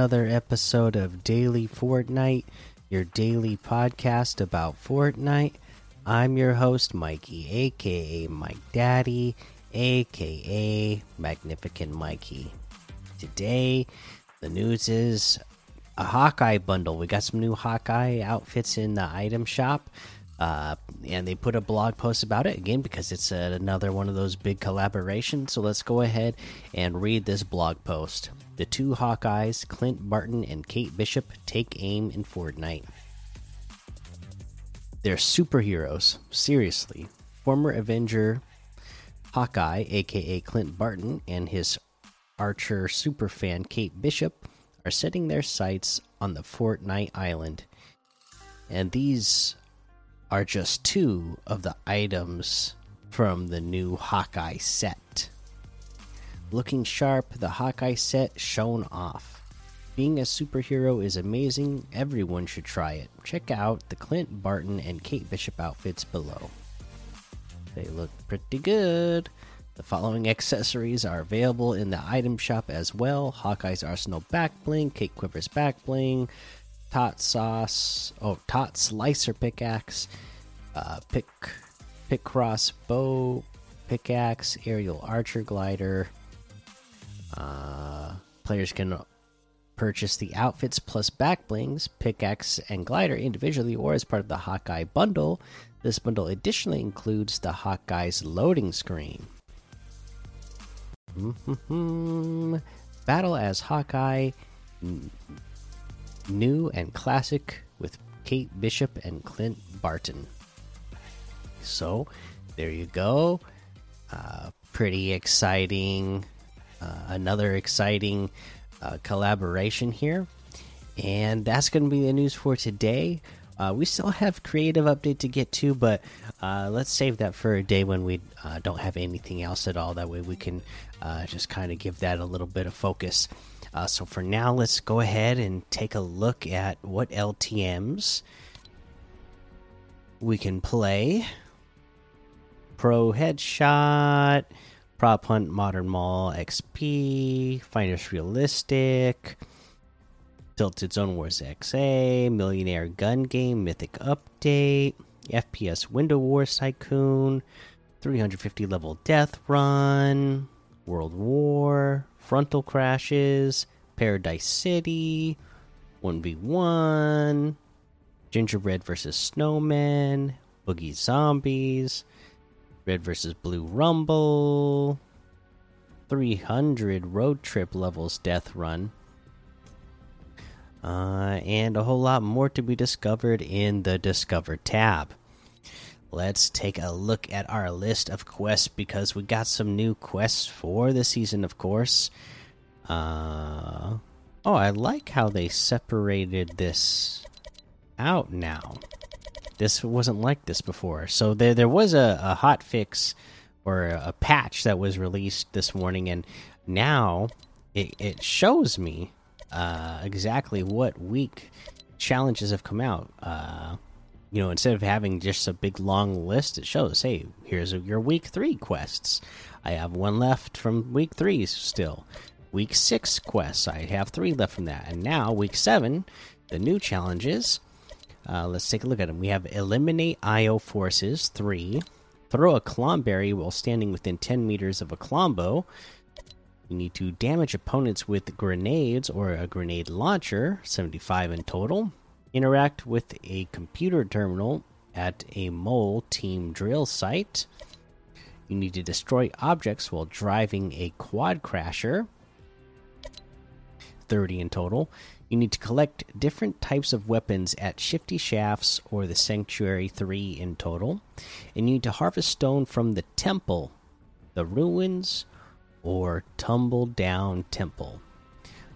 Another episode of Daily Fortnite, your daily podcast about Fortnite. I'm your host, Mikey, aka Mike Daddy, aka Magnificent Mikey. Today, the news is a Hawkeye bundle. We got some new Hawkeye outfits in the item shop. Uh, and they put a blog post about it again because it's another one of those big collaborations. So let's go ahead and read this blog post. The two Hawkeyes, Clint Barton and Kate Bishop, take aim in Fortnite. They're superheroes. Seriously. Former Avenger Hawkeye, aka Clint Barton, and his Archer superfan Kate Bishop are setting their sights on the Fortnite Island. And these are just two of the items from the new Hawkeye set. Looking sharp, the Hawkeye set shown off. Being a superhero is amazing, everyone should try it. Check out the Clint Barton and Kate Bishop outfits below. They look pretty good. The following accessories are available in the item shop as well Hawkeye's Arsenal back bling, Kate Quiver's back bling, tot sauce, oh, tot slicer pickaxe, uh, pick pick cross bow pickaxe, aerial archer glider. Uh, players can purchase the outfits plus back blings, pickaxe, and glider individually or as part of the Hawkeye bundle. This bundle additionally includes the Hawkeye's loading screen. Battle as Hawkeye new and classic with Kate Bishop and Clint Barton. So, there you go. Uh, pretty exciting. Uh, another exciting uh, collaboration here. And that's going to be the news for today. Uh, we still have creative update to get to, but uh, let's save that for a day when we uh, don't have anything else at all. That way we can just kind of give that a little bit of focus. Uh, so for now, let's go ahead and take a look at what LTMs we can play. Pro Headshot, Prop Hunt Modern Mall XP, Finest Realistic, Tilted Zone Wars XA, Millionaire Gun Game Mythic Update, FPS Window Wars Tycoon, 350 level Death Run, World War, Frontal Crashes, Paradise City, 1v1, Gingerbread vs. Snowman, Boogie Zombies, Red versus Blue Rumble. 300 road trip levels death run. Uh, and a whole lot more to be discovered in the Discover tab. Let's take a look at our list of quests because we got some new quests for the season, of course. Uh, oh, I like how they separated this out now. This wasn't like this before. So there there was a, a hot fix or a patch that was released this morning, and now it, it shows me uh, exactly what week challenges have come out. Uh, you know, instead of having just a big long list, it shows, hey, here's your week three quests. I have one left from week three still. Week six quests, I have three left from that. And now, week seven, the new challenges uh, let's take a look at them. We have eliminate IO forces, three. Throw a Klomberry while standing within 10 meters of a Klombo. You need to damage opponents with grenades or a grenade launcher, 75 in total. Interact with a computer terminal at a mole team drill site. You need to destroy objects while driving a quad crasher, 30 in total. You need to collect different types of weapons at Shifty Shafts or the Sanctuary 3 in total. And you need to harvest stone from the temple, the ruins, or tumble down temple.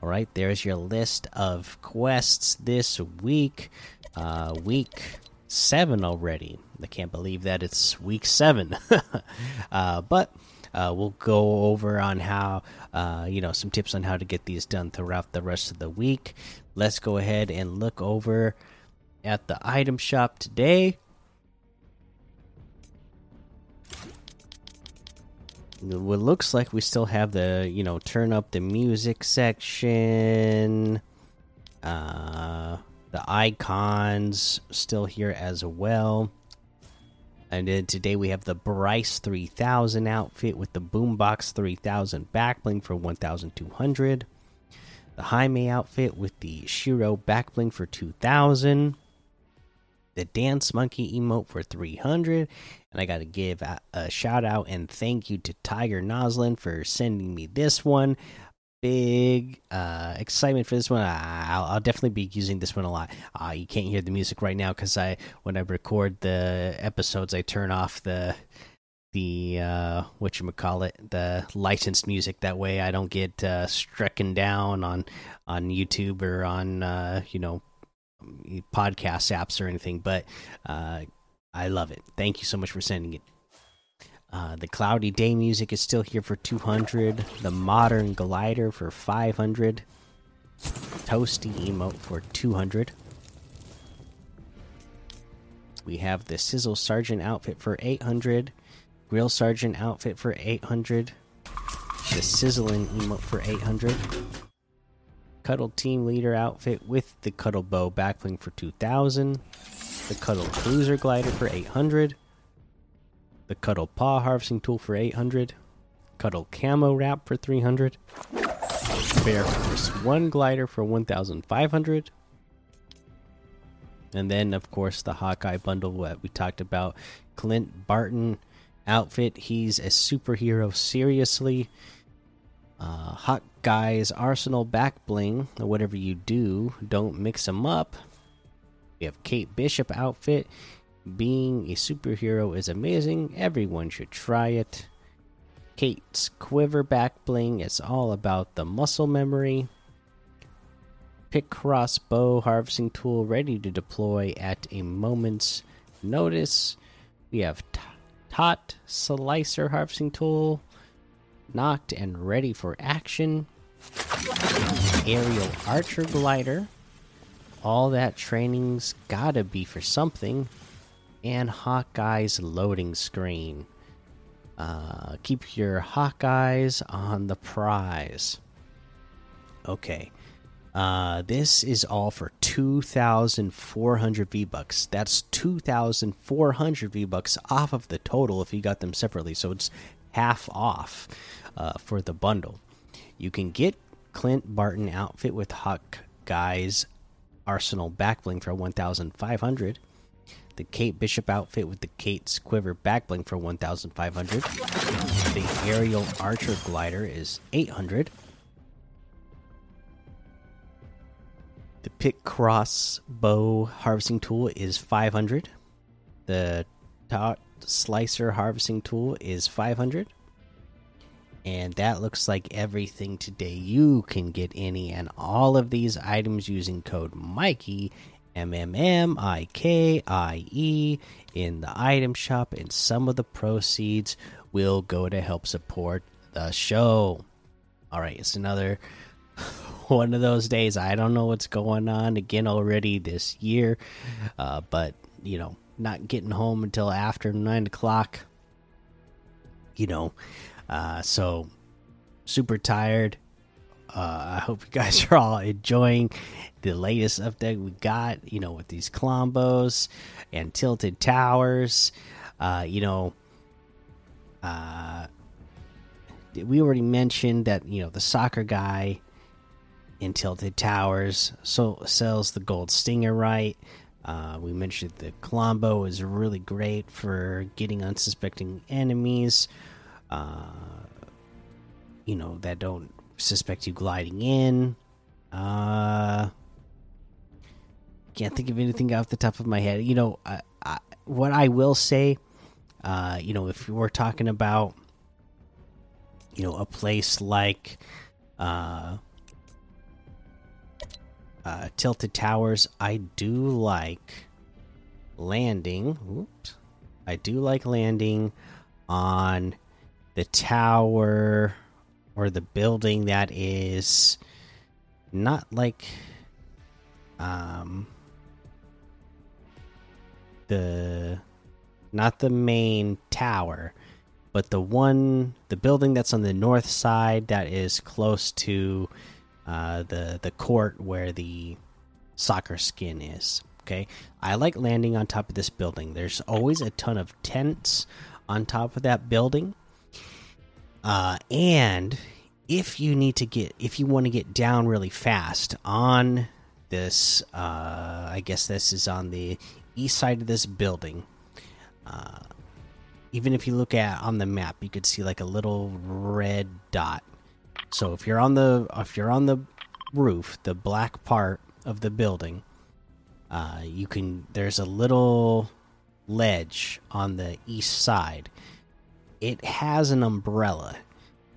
All right, there's your list of quests this week. Uh, week seven already. I can't believe that it's week seven. uh, but uh, we'll go over on how, uh, you know, some tips on how to get these done throughout the rest of the week. Let's go ahead and look over at the item shop today. What looks like we still have the you know turn up the music section. Uh the icons still here as well. And then today we have the bryce 3000 outfit with the boombox 3000 backbling for 1200 the jaime outfit with the shiro backbling for 2000 the dance monkey emote for 300 and i gotta give a, a, shout out and thank you to tiger noslin for sending me this one. Big uh excitement for this one. I'll, I'll definitely be using this one a lot. Uh you can't hear the music right now because i when i record the episodes i turn off the the uh what you call it the licensed music. That way i don't get uh stricken down on on youtube or on uh you know podcast apps or anything, but uh, I love it. Thank you so much for sending it. Uh, the cloudy day music is still here for 200. The modern glider for 500. Toasty emote for 200. We have the sizzle sergeant outfit for 800. Grill sergeant outfit for 800. The sizzling emote for 800. Cuddle Team Leader outfit with the Cuddle Bow backbling for 2000, the Cuddle Cruiser Glider for 800, the Cuddle Paw Harvesting Tool for 800, Cuddle Camo Wrap for 300, Bear Force 1 Glider for 1500, and then, of course, the Hawkeye bundle that we talked about. Clint Barton outfit. He's a superhero, seriously. Uh, hot guys, Arsenal back bling, whatever you do, don't mix them up. We have Kate Bishop outfit. Being a superhero is amazing. Everyone should try it. Kate's quiver back bling. It's all about the muscle memory. Pick crossbow harvesting tool ready to deploy at a moment's notice. We have Tot slicer harvesting tool knocked and ready for action. Aerial archer glider. All that training's gotta be for something. And Hawkeye's loading screen. Uh, keep your Hawkeyes on the prize. Okay. Uh, this is all for 2,400 V bucks. That's 2,400 V bucks off of the total if you got them separately. So it's half off uh, for the bundle. You can get Clint Barton outfit with Hawk Guys Arsenal backbling for 1,500. The Kate Bishop outfit with the Kate's Quiver backbling for 1,500. The Aerial Archer glider is 800. The Pick Cross Bow harvesting tool is 500. The Tot Slicer harvesting tool is 500 and that looks like everything today. You can get any and all of these items using code Mikey M M M I K I E in the item shop, and some of the proceeds will go to help support the show. All right, it's another one of those days. I don't know what's going on again already this year, uh, but you know, not getting home until after nine o'clock. You know, uh, so super tired. Uh, I hope you guys are all enjoying the latest update we got. You know, with these Klombos and tilted towers. Uh, you know, uh, we already mentioned that you know the soccer guy in tilted towers so sells the gold stinger right. Uh, we mentioned the Klombo is really great for getting unsuspecting enemies you know, that don't suspect you gliding in. Uh, can't think of anything off the top of my head. You know, I, I, what I will say, uh, you know, if we're talking about, you know, a place like, uh, uh, Tilted Towers, I do like landing. Oops, I do like landing on the tower or the building that is not like um the not the main tower but the one, the building that's on the north side that is close to uh, the the court where the soccer skin is. Okay, I like landing on top of this building. There's always a ton of tents on top of that building, uh, and if you need to get, if you want to get down really fast on this, uh, I guess this is on the east side of this building. Uh, even if you look at on the map, you could see like a little red dot. So if you're on the if you're on the roof, the black part of the building, uh, you can. There's a little ledge on the east side. It has an umbrella,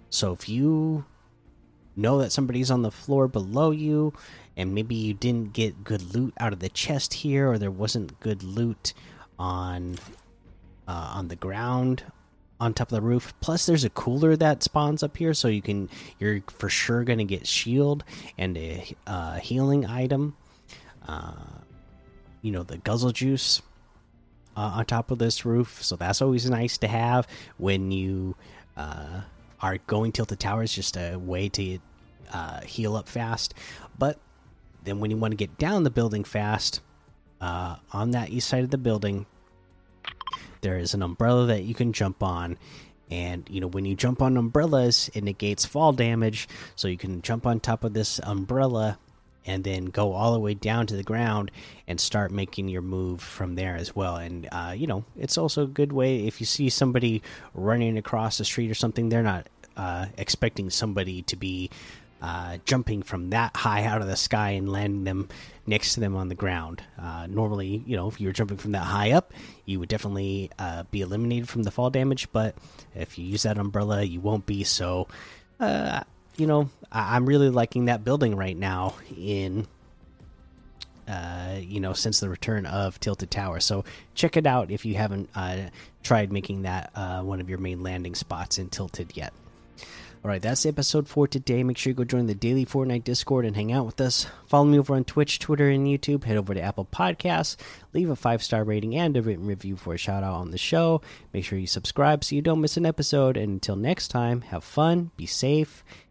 so if you know that somebody's on the floor below you, and maybe you didn't get good loot out of the chest here, or there wasn't good loot on uh, on the ground on top of the roof. Plus, there's a cooler that spawns up here, so you can you're for sure gonna get shield and a uh, healing item. Uh, you know the guzzle juice uh, on top of this roof, so that's always nice to have when you uh, are going tilted towers. Just a way to uh, heal up fast, but then when you want to get down the building fast, uh, on that east side of the building, there is an umbrella that you can jump on. And you know when you jump on umbrellas it negates fall damage. So you can jump on top of this umbrella and then go all the way down to the ground and start making your move from there as well and uh, you know it's also a good way if you see somebody running across the street or something they're not uh, expecting somebody to be uh, jumping from that high out of the sky and landing them next to them on the ground. Uh, normally, you know, if you were jumping from that high up, you would definitely uh, be eliminated from the fall damage. But if you use that umbrella, you won't be. So, uh, you know, I am really liking that building right now in. Uh, you know, since the return of Tilted Tower, so check it out if you haven't uh, tried making that uh, one of your main landing spots in Tilted yet. All right, that's episode for today. Make sure you go join the daily Fortnite Discord and hang out with us. Follow me over on Twitch, Twitter, and YouTube. Head over to Apple Podcasts, leave a five star rating and a written review for a shout out on the show. Make sure you subscribe so you don't miss an episode. And until next time, have fun, be safe,